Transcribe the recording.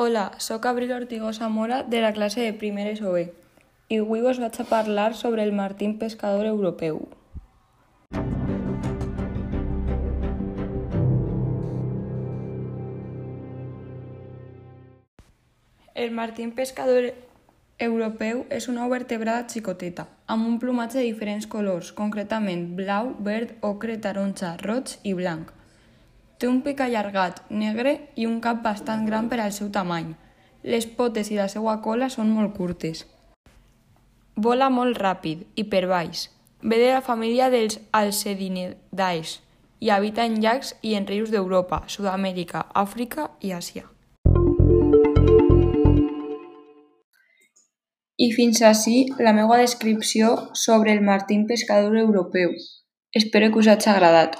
Hola, sóc Abril Ortigosa Zamora de la classe de primer ESO B i avui us vaig a parlar sobre el martín pescador europeu. El martín pescador europeu és una vertebrada xicoteta, amb un plomatge de diferents colors, concretament blau, verd, ocre, taronja, roig i blanc. Té un pic allargat, negre i un cap bastant gran per al seu tamany. Les potes i la seva cola són molt curtes. Vola molt ràpid i per baix. Ve de la família dels Alcedinidae i habita en llacs i en rius d'Europa, Sud-amèrica, Àfrica i Àsia. I fins ací la meva descripció sobre el martín pescador europeu. Espero que us hagi agradat.